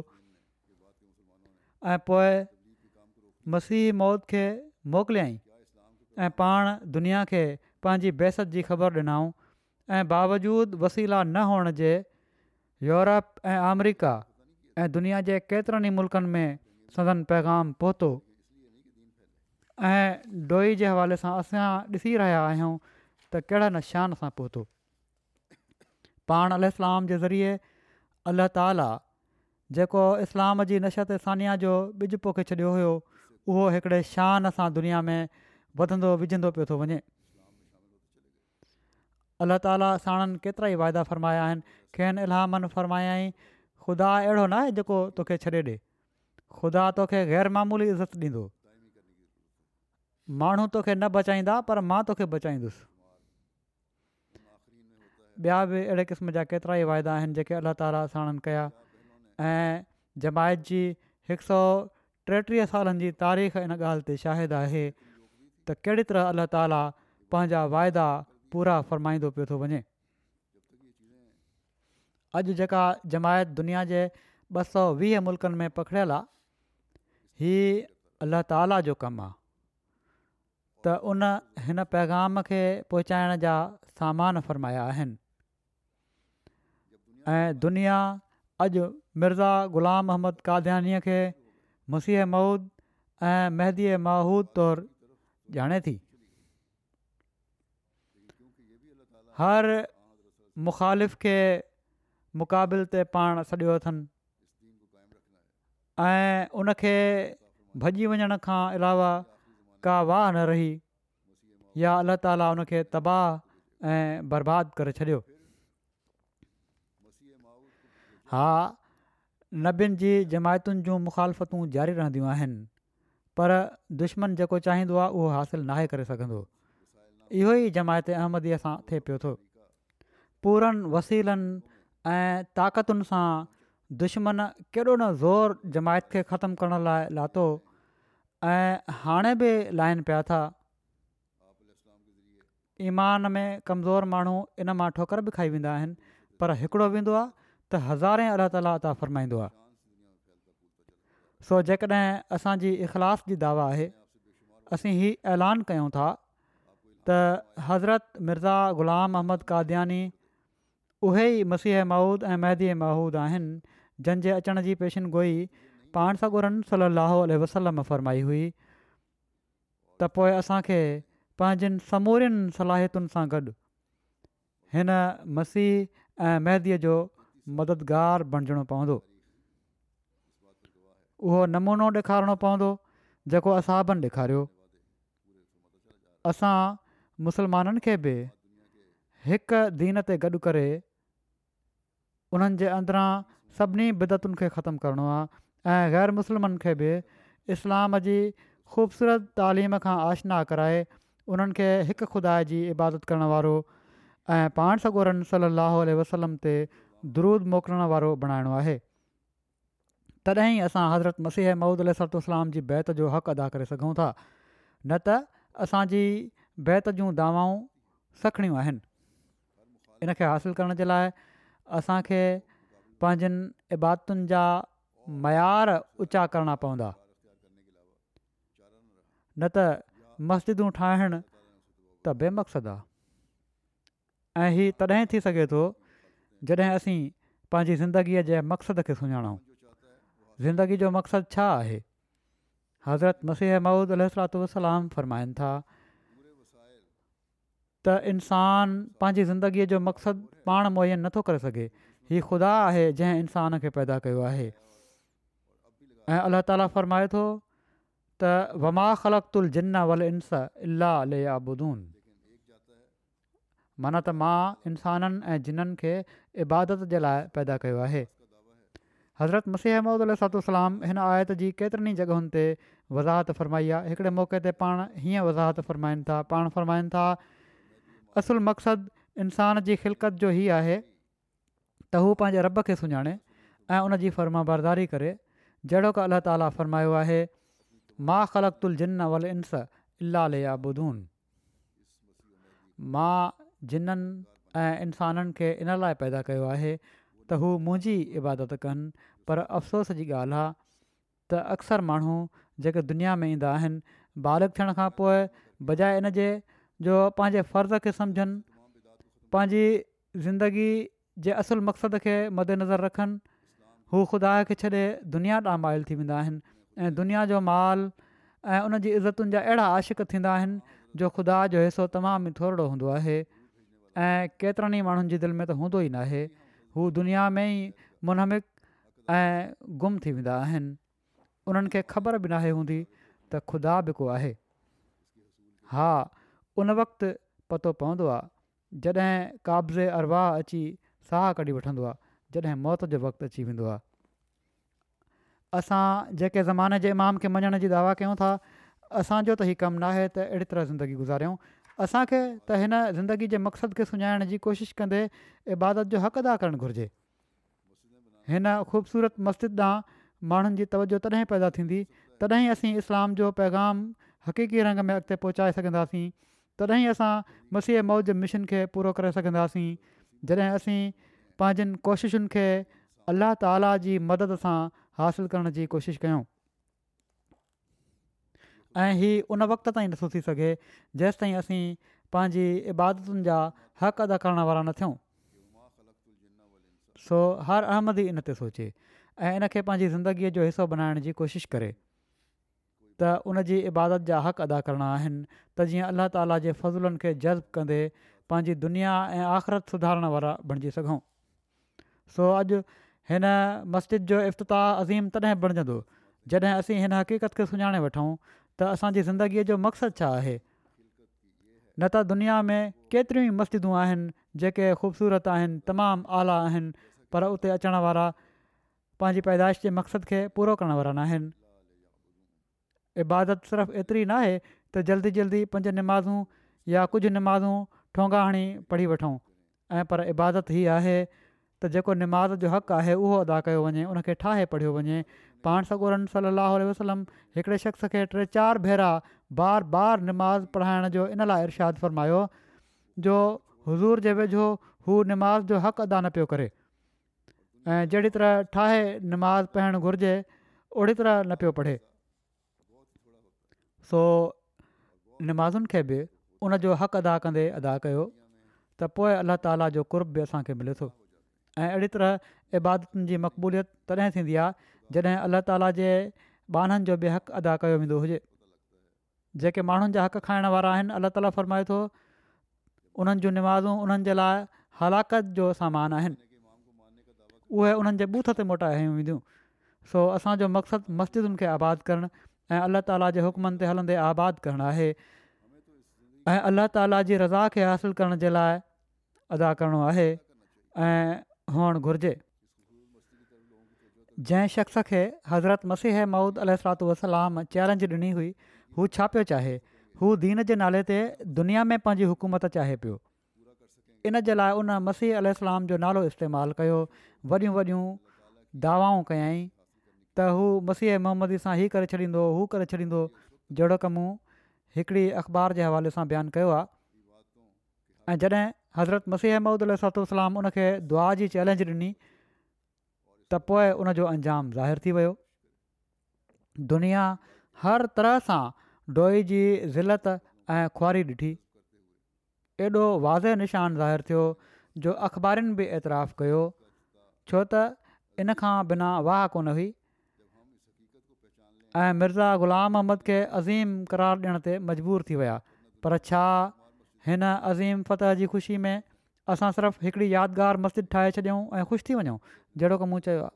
ऐं पोइ मसीह मौद खे मोकिलियई ऐं पाण दुनिया खे पंहिंजी बेसत जी ख़बर ॾिनऊं ऐं बावजूद वसीला न हुअण जे यूरोप ऐं अमरिका ऐं दुनिया जे केतिरनि ई मुल्कनि में सदन पैगाम पहुतो ऐं डोई जे हवाले सां असां ॾिसी रहिया आहियूं त कहिड़े न शान सां पहुतो पाण अलाम जे ज़रिए अल्ल्ह ताला जेको इस्लाम जी नशत सानिया जो ॿिज पोखे छॾियो हुयो उहो हिकिड़े शान सां दुनिया में वधंदो विझंदो पियो थो वञे अलाह ताला साणनि केतिरा ई वाइदा फ़रमाया आहिनि कंहिं इलाहनि फ़रमायाई ख़ुदा अहिड़ो न आहे जेको तोखे छॾे ॾिए ख़ुदा तोखे ग़ैरमूली इज़त ॾींदो माण्हू तोखे न बचाईंदा पर मां तोखे बचाईंदुसि ॿिया बि अहिड़े क़िस्म जा केतिरा ई वाइदा आहिनि जेके अलाह ताला साणनि कया ऐं जमायत जी हिक सौ टेटीह सालनि जी तारीख़ इन ॻाल्हि ते शाहिद आहे त कहिड़ी तरह अलाह ताला पंहिंजा वाइदा पूरा फ़रमाईंदो पियो थो वञे अॼु जेका जमायत दुनिया जे ॿ सौ वीह मुल्क़नि में पखिड़ियल आहे हीउ अल्लाह ताला जो कमु आहे त उन हिन पैगाम खे पहुचाइण जा सामान फ़रमाया आहिनि ऐं दुनिया अॼु मिर्ज़ा ग़ुलाम अहमद काद्यानीअ खे मुसीह माहुद ऐं महदीअ तौरु ॼाणे थी हर मुखालिफ़ खे मुक़ाबिल ते पाण सॾियो अथनि ऐं उनखे भॼी वञण खां अलावा का वाह न रही या अल्ला ताला उनखे तबाह ऐं बर्बादु करे छॾियो हा नबियुनि जी जमायतुनि जूं मुखालफ़तूं जारी रहंदियूं आहिनि पर दुश्मन जेको चाहींदो आहे उहो हासिलु नाहे करे सघंदो इहो ई जमायत अहमदीअ सां थिए पियो थो पूरनि वसीलनि ऐं ताक़तुनि सां दुश्मन केॾो न ज़ोर जमायत खे ख़तमु करण लाइ लाथो ऐं हाणे बि लाहिनि पिया था ईमान में कमज़ोर माण्हू इन मां ठोकर बि खाई वेंदा आहिनि पर हिकिड़ो वेंदो आहे त हज़ारे अलाह ताला तां फ़रमाईंदो आहे सो जेकॾहिं असांजी इख़लाफ़ जी दावा आहे असीं हीउ ऐलान कयूं था त हज़रत मिर्ज़ा ग़ुलाम अहमद कादयानी उहे ई मसीह माउद ऐं मैदी माउद आहिनि जंहिंजे अचण जी पेशिनगोई पाण सां गुरन सली अलसलम फरमाई हुई त पोइ असांखे पंहिंजनि समूरियुनि सलाहियतुनि सां गॾु हिन मसीह ऐं महदीअ जो मददगार बणजणो पवंदो उहो नमूनो ॾेखारणो पवंदो जेको असाबनि ॾेखारियो असां मुसलमाननि खे बि दीन ते गॾु करे उन्हनि जे अंदरां सभिनी बिदतुनि खे ख़तमु करिणो आहे ग़ैर मुसलमनि खे बि इस्लाम जी ख़ूबसूरत तालीम खां आशना कराए उन्हनि खे हिकु खुदा जी इबादत करण वारो ऐं पाण सगोरनि सलाहु वसलम ते दुरूद मोकिलण वारो बणाइणो आहे तॾहिं असां हज़रत मसीह महूद अलसलाम जी बैत जो हक़ अदा करे सघूं था न त असांजी बैत जूं दवाऊं सखणियूं आहिनि इनखे हासिलु करण जे लाइ असांखे पंहिंजनि इबादतुनि जा मयार ऊचा करणा पवंदा न त मस्जिदूं ठाहिणु त बेमक़सदु आहे ऐं हीउ तॾहिं थी सघे थो जॾहिं असीं पंहिंजी ज़िंदगीअ जे मक़सद खे सुञाणूं ज़िंदगी जो मक़सदु छा आहे हज़रत मसीह महूद अलाम फरमाइनि था त इंसान पंहिंजी ज़िंदगीअ जो मक़सदु पाण मुयन नथो करे सघे हीउ ख़ुदा आहे जंहिं इंसान खे पैदा कयो आहे ऐं अलाह फ़रमाए थो त वमा ख़लकुल जिन वल इंस अला अल आबुदून माना त मां इंसाननि ऐं जिननि खे इबादत जे लाइ पैदा कयो आहे हज़रत मसीह अहमद अलातोलाम हिन आयत जी केतिरनि ई जॻहियुनि ते वज़ाहत फ़रमाई आहे हिकिड़े मौक़े ते पाण हीअं वज़ाहत फ़रमाइनि था पाण फ़रमाइनि था اصل मक़सदु इंसान जी खिलकत जो ई आहे त हू पंहिंजे रब खे सुञाणे ऐं उन जी फर्मा बरदारी करे जहिड़ो क अला ताला फ़र्मायो आहे मां ख़लक तुल जिन वल इंस अलिया बुदून मां जिननि ऐं इंसाननि खे इन लाइ पैदा कयो आहे त हू मुंहिंजी इबादत कनि पर अफ़सोस जी ॻाल्हि आहे त अक्सर माण्हू जेके दुनिया में ईंदा आहिनि थियण इन जो पंहिंजे फ़र्ज़ खे सम्झनि पंहिंजी ज़िंदगी जे असुल मक़सद खे मदेनज़र रखनि हू ख़ुदा खे छॾे दुनिया ॾांहुं माइल थी वेंदा आहिनि दुनिया जो माल ऐं उन जी इज़तुनि जा अहिड़ा आशिक़ थींदा आहिनि जो ख़ुदा जो हिसो तमामु ई थोरो हूंदो आहे ऐं केतिरनि ई माण्हुनि जी दिलि में त हूंदो ई न हू दुनिया में ई मुनहमिक ऐं गुम थी वेंदा आहिनि ख़बर बि हूंदी ख़ुदा बि को आहे उन वक़्ति पतो पवंदो आहे जॾहिं क़ाब्ज़े अरवाह अची साह कढी वठंदो आहे जॾहिं मौत जो वक़्ति अची वेंदो आहे असां जेके ज़माने जे इमाम खे मञण जी दावा कयूं था असांजो त ई कमु नाहे त अहिड़ी तरह ज़िंदगी गुज़ारियूं असांखे त हिन ज़िंदगी जे मक़सदु खे सुञाणण जी कोशिशि कंदे इबादत जो हक़ अदा करणु घुरिजे हिन ख़ूबसूरत मस्जिद ॾांहुं माण्हुनि जी तवजो तॾहिं पैदा थींदी तॾहिं असीं इस्लाम जो पैगाम हक़ीक़ी रंग में अॻिते पहुचाए सघंदासीं तॾहिं असां मसीह मौज मिशन खे पूरो करे सघंदासीं जॾहिं असीं पंहिंजनि कोशिशुनि खे अलाह ताला जी मदद सां हासिलु करण जी कोशिश कयूं ऐं हीउ उन वक़्त ताईं नथो थी सघे जेसि ताईं असीं पंहिंजी इबादतुनि जा हक़ अदा करण वारा न थियूं सो हर अहमद इन ते सोचे ऐं इन पंहिंजी ज़िंदगीअ जो हिसो बनाइण जी कोशिशि करे त उन जी इबादत जा हक़ अदा करणा आहिनि त जीअं अलाह ताला जे फज़ूलुनि खे जज़्बु कंदे पंहिंजी दुनिया ऐं आख़िरत सुधारण वारा बणिजी सघूं सो अॼु हिन मस्जिद जो इफ़्ताह अज़ीम तॾहिं बणिजंदो जॾहिं असीं हिन हक़ीक़त खे सुञाणे वठूं त असांजी ज़िंदगीअ जो मक़सदु छा आहे न त दुनिया में केतिरियूं ई मस्जिदूं आहिनि जेके ख़ूबसूरत आहिनि तमामु आला आहिनि पर उते अचण वारा पंहिंजी पैदाइश जे मक़सद खे पूरो करण वारा न आहिनि इबादत सिर्फ़ु एतिरी न आहे त जल्दी जल्दी पंज निमाज़ूं या कुझु निमाज़ूं ठोंगा हणी पढ़ी वठूं पर इबादत हीअ आहे त जेको निमाज़ जो हक़ु आहे उहो अदा कयो वञे उनखे ठाहे पढ़ियो वञे पाण सॻोरन सली वसलम हिकिड़े शख़्स खे टे चारि भेरा बार बार निमाज़ पढ़ाइण जो इन लाइ इर्शादु फ़रमायो जो हज़ूर जे वेझो हू निमाज़ जो हक़ अदा न पियो करे ऐं जहिड़ी तरह ठाहे निमाज़ पढ़णु घुरिजे ओड़ी तरह न पियो पढ़े सो नमाज़ुनि खे बि उन जो हक़ु अदा कंदे अदा कयो त पोइ अलाह ताला जो कुर्ब बि असांखे मिले थो ऐं अहिड़ी तरह इबादतुनि जी मक़बूलियत तॾहिं थींदी आहे जॾहिं अलाह ताला जे बाननि जो बि हक़ अदा कयो वेंदो हुजे जेके माण्हुनि जा हक़ खाइण वारा आहिनि अलाह ताला फ़रमाए थो उन्हनि जूं नमाज़ूं उन्हनि जे लाइ हलाकत जो सामान आहिनि उहे उन्हनि जे बूथ ते मोटाए वेंदियूं सो असांजो मक़सदु मस्जिदुनि खे आबाद करणु ऐं अलाह ताला जे हुकमनि ते हलंदे आबादु करणु आहे ऐं अलाह ताला जी रज़ा खे हासिलु करण जे लाइ अदा करणो आहे ऐं हुअणु घुरिजे जंहिं शख़्स खे हज़रत मसीह मऊद अल वसलाम चैलेंज ॾिनी हुई हू छा पियो चाहे हू दीन जे नाले ते दुनिया में पंहिंजी हुकूमत चाहे पियो इन जे लाइ उन मसीह सलाम जो नालो इस्तेमालु कयो वॾियूं वॾियूं दावाऊं कयाईं त हू मसीह मोहम्मदी सां हीअ करे छॾींदो हू करे छॾींदो जहिड़ो का मूं हिकिड़ी अख़बार जे हवाले सां बयानु कयो आहे हज़रत मसीह महमूद अलातू सलाम उनखे दुआ जी चैलेंज ॾिनी त पोइ उनजो अंजाम ज़ाहिरु थी वियो दुनिया हर तरह सां डोई जी ज़िलत ऐं खुआरी ॾिठी एॾो वाज़े निशान ज़ाहिरु थियो जो अख़बारुनि बि ऐतराफ़ु कयो छो त इन खां बिना वाह कोन हुई ऐं मिर्ज़ा ग़ुलाम अहमद खे अज़ीम क़ार ॾियण ते मजबूर थी विया पर छा हिन अज़ीम फ़तह जी ख़ुशी में असां सिर्फ़ु हिकिड़ी यादगार मस्जिद ठाहे छॾियूं ऐं ख़ुशि थी वञूं जहिड़ो की मूं चयो आहे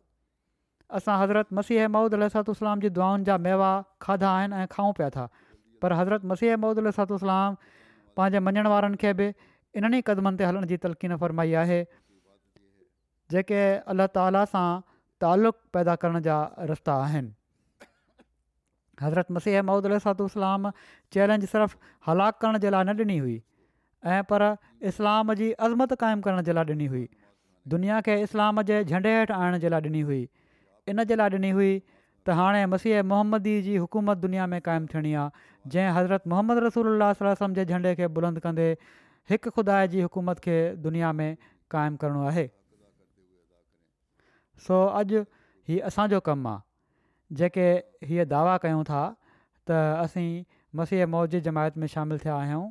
असां हज़रत मसीह महूद अल सातू सलाम जी दुआनि जा मेवा खाधा आहिनि ऐं खाऊं पिया था पर हज़रत मसीह महूद अलसलाम पंहिंजे मञण वारनि खे बि इन्हनि ई क़दमनि ते हलण जी तलक़ी फरमाई आहे जेके अलाह ताला सां तालुक़ पैदा करण जा रस्ता आहिनि हज़रत मसीह महूदुसातूासलाम चैलेंज सिर्फ़ु हलाकु करण जे लाइ न ॾिनी हुई ऐं पर इस्लाम जी अज़मत क़ाइमु करण जे लाइ ॾिनी हुई दुनिया खे इस्लाम जे झंडे हेठि आणण जे लाइ ॾिनी हुई इन जे लाइ ॾिनी हुई त हाणे मसीह मोहम्मदी जी हुकूमत दुनिया में क़ाइमु थियणी आहे जंहिं हज़रत मोहम्मद रसूल अल जे झंडे खे बुलंद कंदे हिकु ख़ुदा जी हुकूमत खे दुनिया में क़ाइमु करिणो आहे सो अॼु हीउ असांजो कमु आहे जेके हीअ दावा कयूं था त असीं मसीह मौजिद जमायत में शामिलु थिया आहियूं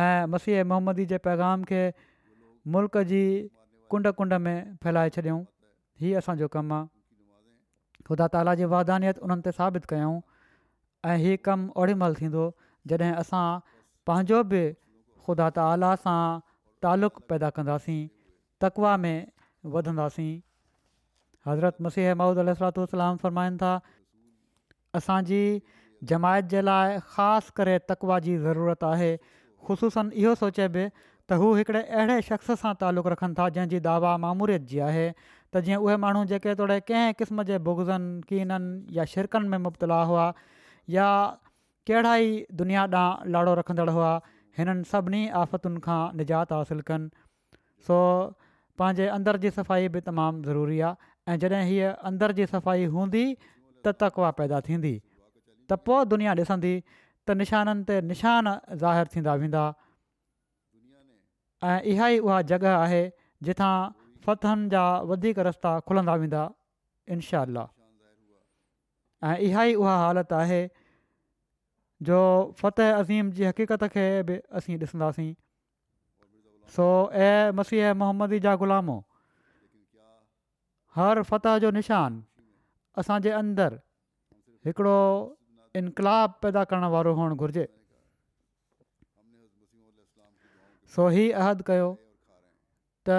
ऐं मसीह मोहम्मदी जे पैगाम खे मुल्क़ जी कुंड कुंड में फैलाए छॾियऊं हीअ असांजो कमु आहे ख़ुदा ताला जी वाधानियत उन्हनि ते साबित कयूं ऐं हीअ कमु ओॾीमहिल थींदो जॾहिं असां पंहिंजो बि ख़ुदा ताला सां तालुक़ पैदा कंदासीं तकवा में वधंदासीं हज़रत मसीह महमूदु अलातलाम फरमाइनि था असांजी जमायत जे लाइ ख़ासि करे तकवा जी ज़रूरत आहे ख़ूसनि इहो सोचे बि त हू हिकिड़े अहिड़े शख़्स सां तालुक़ु रखनि था जंहिंजी दावा मामूरियत जी आहे त जीअं उहे माण्हू जेके तोड़े कंहिं क़िस्म जे बुगज़नि कीननि या शिरकनि में मुबतला हुआ या कहिड़ा ई दुनिया ॾांहुं लाड़ो रखंदड़ हुआ हिननि सभिनी आफ़तुनि खां निजात हासिलु कनि सो पंहिंजे अंदर जी सफ़ाई बि तमामु ज़रूरी आहे ऐं जॾहिं हीअ अंदरि जी सफ़ाई हूंदी त तकवा पैदा थींदी त पोइ दुनिया ॾिसंदी त निशाननि ते निशान ज़ाहिर थींदा वेंदा ऐं इहा ई उहा जॻह आहे फ़तहनि जा वधीक रस्ता खुलंदा वेंदा इनशा ऐं इहा ई उहा हालति आहे जो फ़त अज़ीम जी हक़ीक़त खे बि असीं ॾिसंदासीं सो ए मसीह मोहम्मदी जा हर फतह जो निशान असांजे अंदरि हिकिड़ो इनकलाब पैदा करण वारो हुअणु घुरिजे सो ही अहद कयो त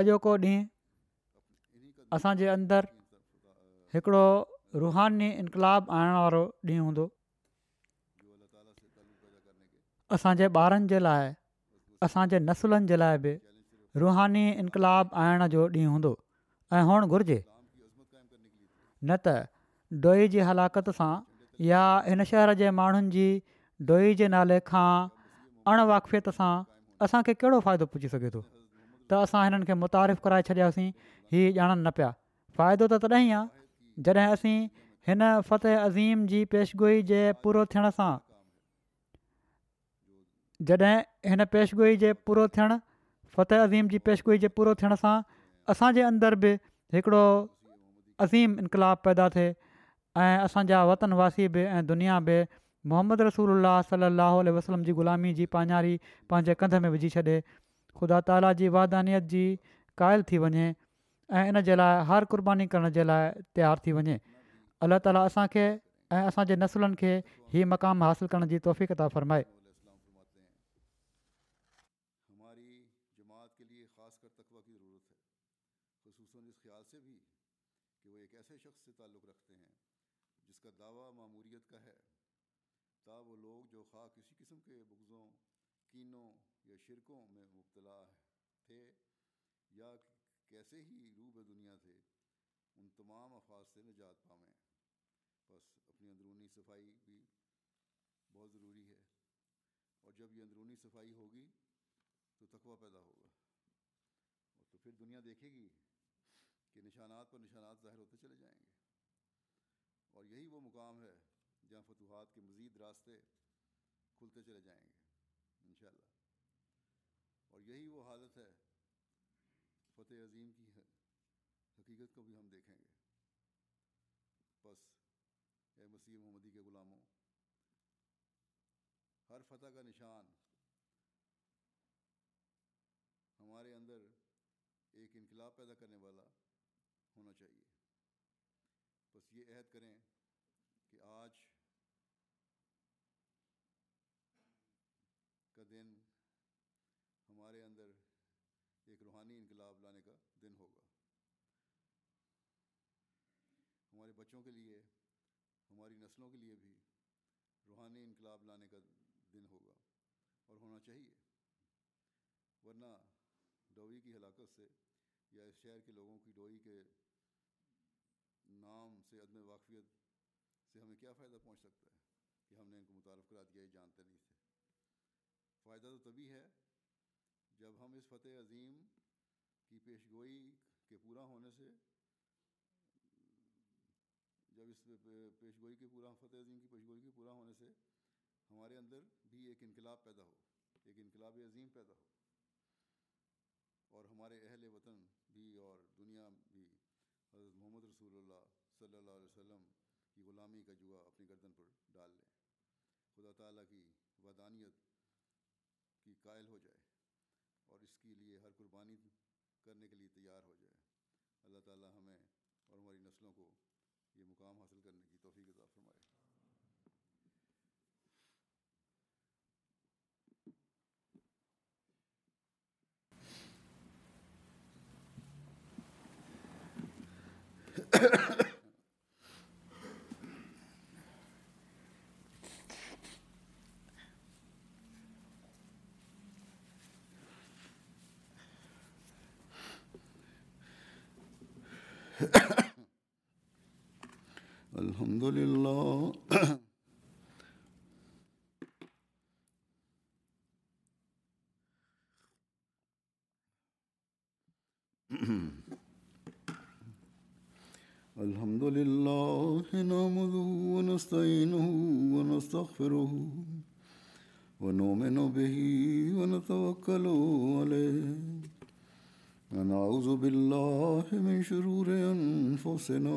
अॼोको ॾींहुं असांजे अंदरि हिकिड़ो रूहानी इनकलाब आणण वारो ॾींहुं हूंदो असांजे ॿारनि जे लाइ असांजे नसुलनि जे लाइ बि रुहानी انقلاب आइण जो ॾींहुं हूंदो ऐं हुअणु घुरिजे न त डोही जी हलाकति सां या हिन शहर जे माण्हुनि जी डोई जे नाले खां अणवाक़फ़ियत वाक़फ़ियत सां असांखे कहिड़ो फ़ाइदो पुछी सघे थो त असां हिननि खे मुतारिफ़ु कराए छॾियासीं हीअ ॼाणनि न पिया फ़ाइदो त तॾहिं आहे जॾहिं असीं हिन फ़तह अज़ीम जी पेशगोई जे पूरो थियण सां जॾहिं हिन पेशिगोई जे पूरो फ़तह अज़ीम जी पेशगोई जे पूरो थियण सां असांजे अंदर बि हिकिड़ो अज़ीम इनकलाब पैदा थिए ऐं असांजा वतनवासी बि ऐं दुनिया बि मोहम्मद रसूल अलाह सलाहु वसलम जी ग़ुलामी जी पाञारी पंहिंजे कंध में विझी छॾे ख़ुदा ताला जी वादानियत जी क़ाइल थी वञे ऐं इन जे लाइ हर क़ुर्बानी करण जे लाइ तयारु थी वञे अलाह ताली असांखे ऐं असांजे नसुलनि खे ई मक़ामु हासिलु करण जी तौफ़क़ता फ़रमाए جو خواہ کسی قسم کے بغضوں کینوں یا شرکوں میں مبتلا تھے یا کیسے ہی روح دنیا تھے ان تمام افواج سے نجات پاویں بس اپنی اندرونی صفائی بھی بہت ضروری ہے اور جب یہ اندرونی صفائی ہوگی تو تقوی پیدا ہوگا اور تو پھر دنیا دیکھے گی کہ نشانات پر نشانات ظاہر ہوتے چلے جائیں گے اور یہی وہ مقام ہے جہاں فتوحات کے مزید راستے کھلتے چلے جائیں گے انشاءاللہ اور یہی وہ حالت ہے فتح عظیم کی حقیقت کو بھی ہم دیکھیں گے بس اے مسیح کے ہر فتح کا نشان ہمارے اندر ایک انقلاب پیدا کرنے والا ہونا چاہیے بس یہ عہد کریں کہ آج بچوں کے لیے ہماری نسلوں کے لیے بھی روحانی انقلاب لانے کا دن ہوگا اور ہونا چاہیے ورنہ ڈوئی کی ہلاکت سے یا اس شہر کے لوگوں کی ڈوئی کے نام سے عدم واقفیت سے ہمیں کیا فائدہ پہنچ سکتا ہے کہ ہم نے ان کو متعارف کرا دیا یہ جانتے نہیں تھے فائدہ تو تبھی ہے جب ہم اس فتح عظیم کی پیشگوئی کے پورا ہونے سے جب اس پیش گوئی کے پورا فتح عظیم کی پیش گوئی پورا ہونے سے ہمارے اندر بھی ایک انقلاب پیدا ہو ایک انقلاب عظیم پیدا اور ہمارے اہل وطن بھی اور دنیا بھی حضرت محمد رسول اللہ اللہ صلی علیہ وسلم کی غلامی کا جوا اپنی گردن پر ڈال لے خدا تعالیٰ کی ودانیت کی قائل ہو جائے اور اس کے لیے ہر قربانی کرنے کے لیے تیار ہو جائے اللہ تعالیٰ ہمیں اور ہماری نسلوں کو یہ مقام حاصل کرنے کی توفیق عطا فرمائے الحمد لله <coughs> الحمد لله نعمده ونستعينه ونستغفره ونؤمن به ونتوكل عليه ونعوذ بالله من شرور انفسنا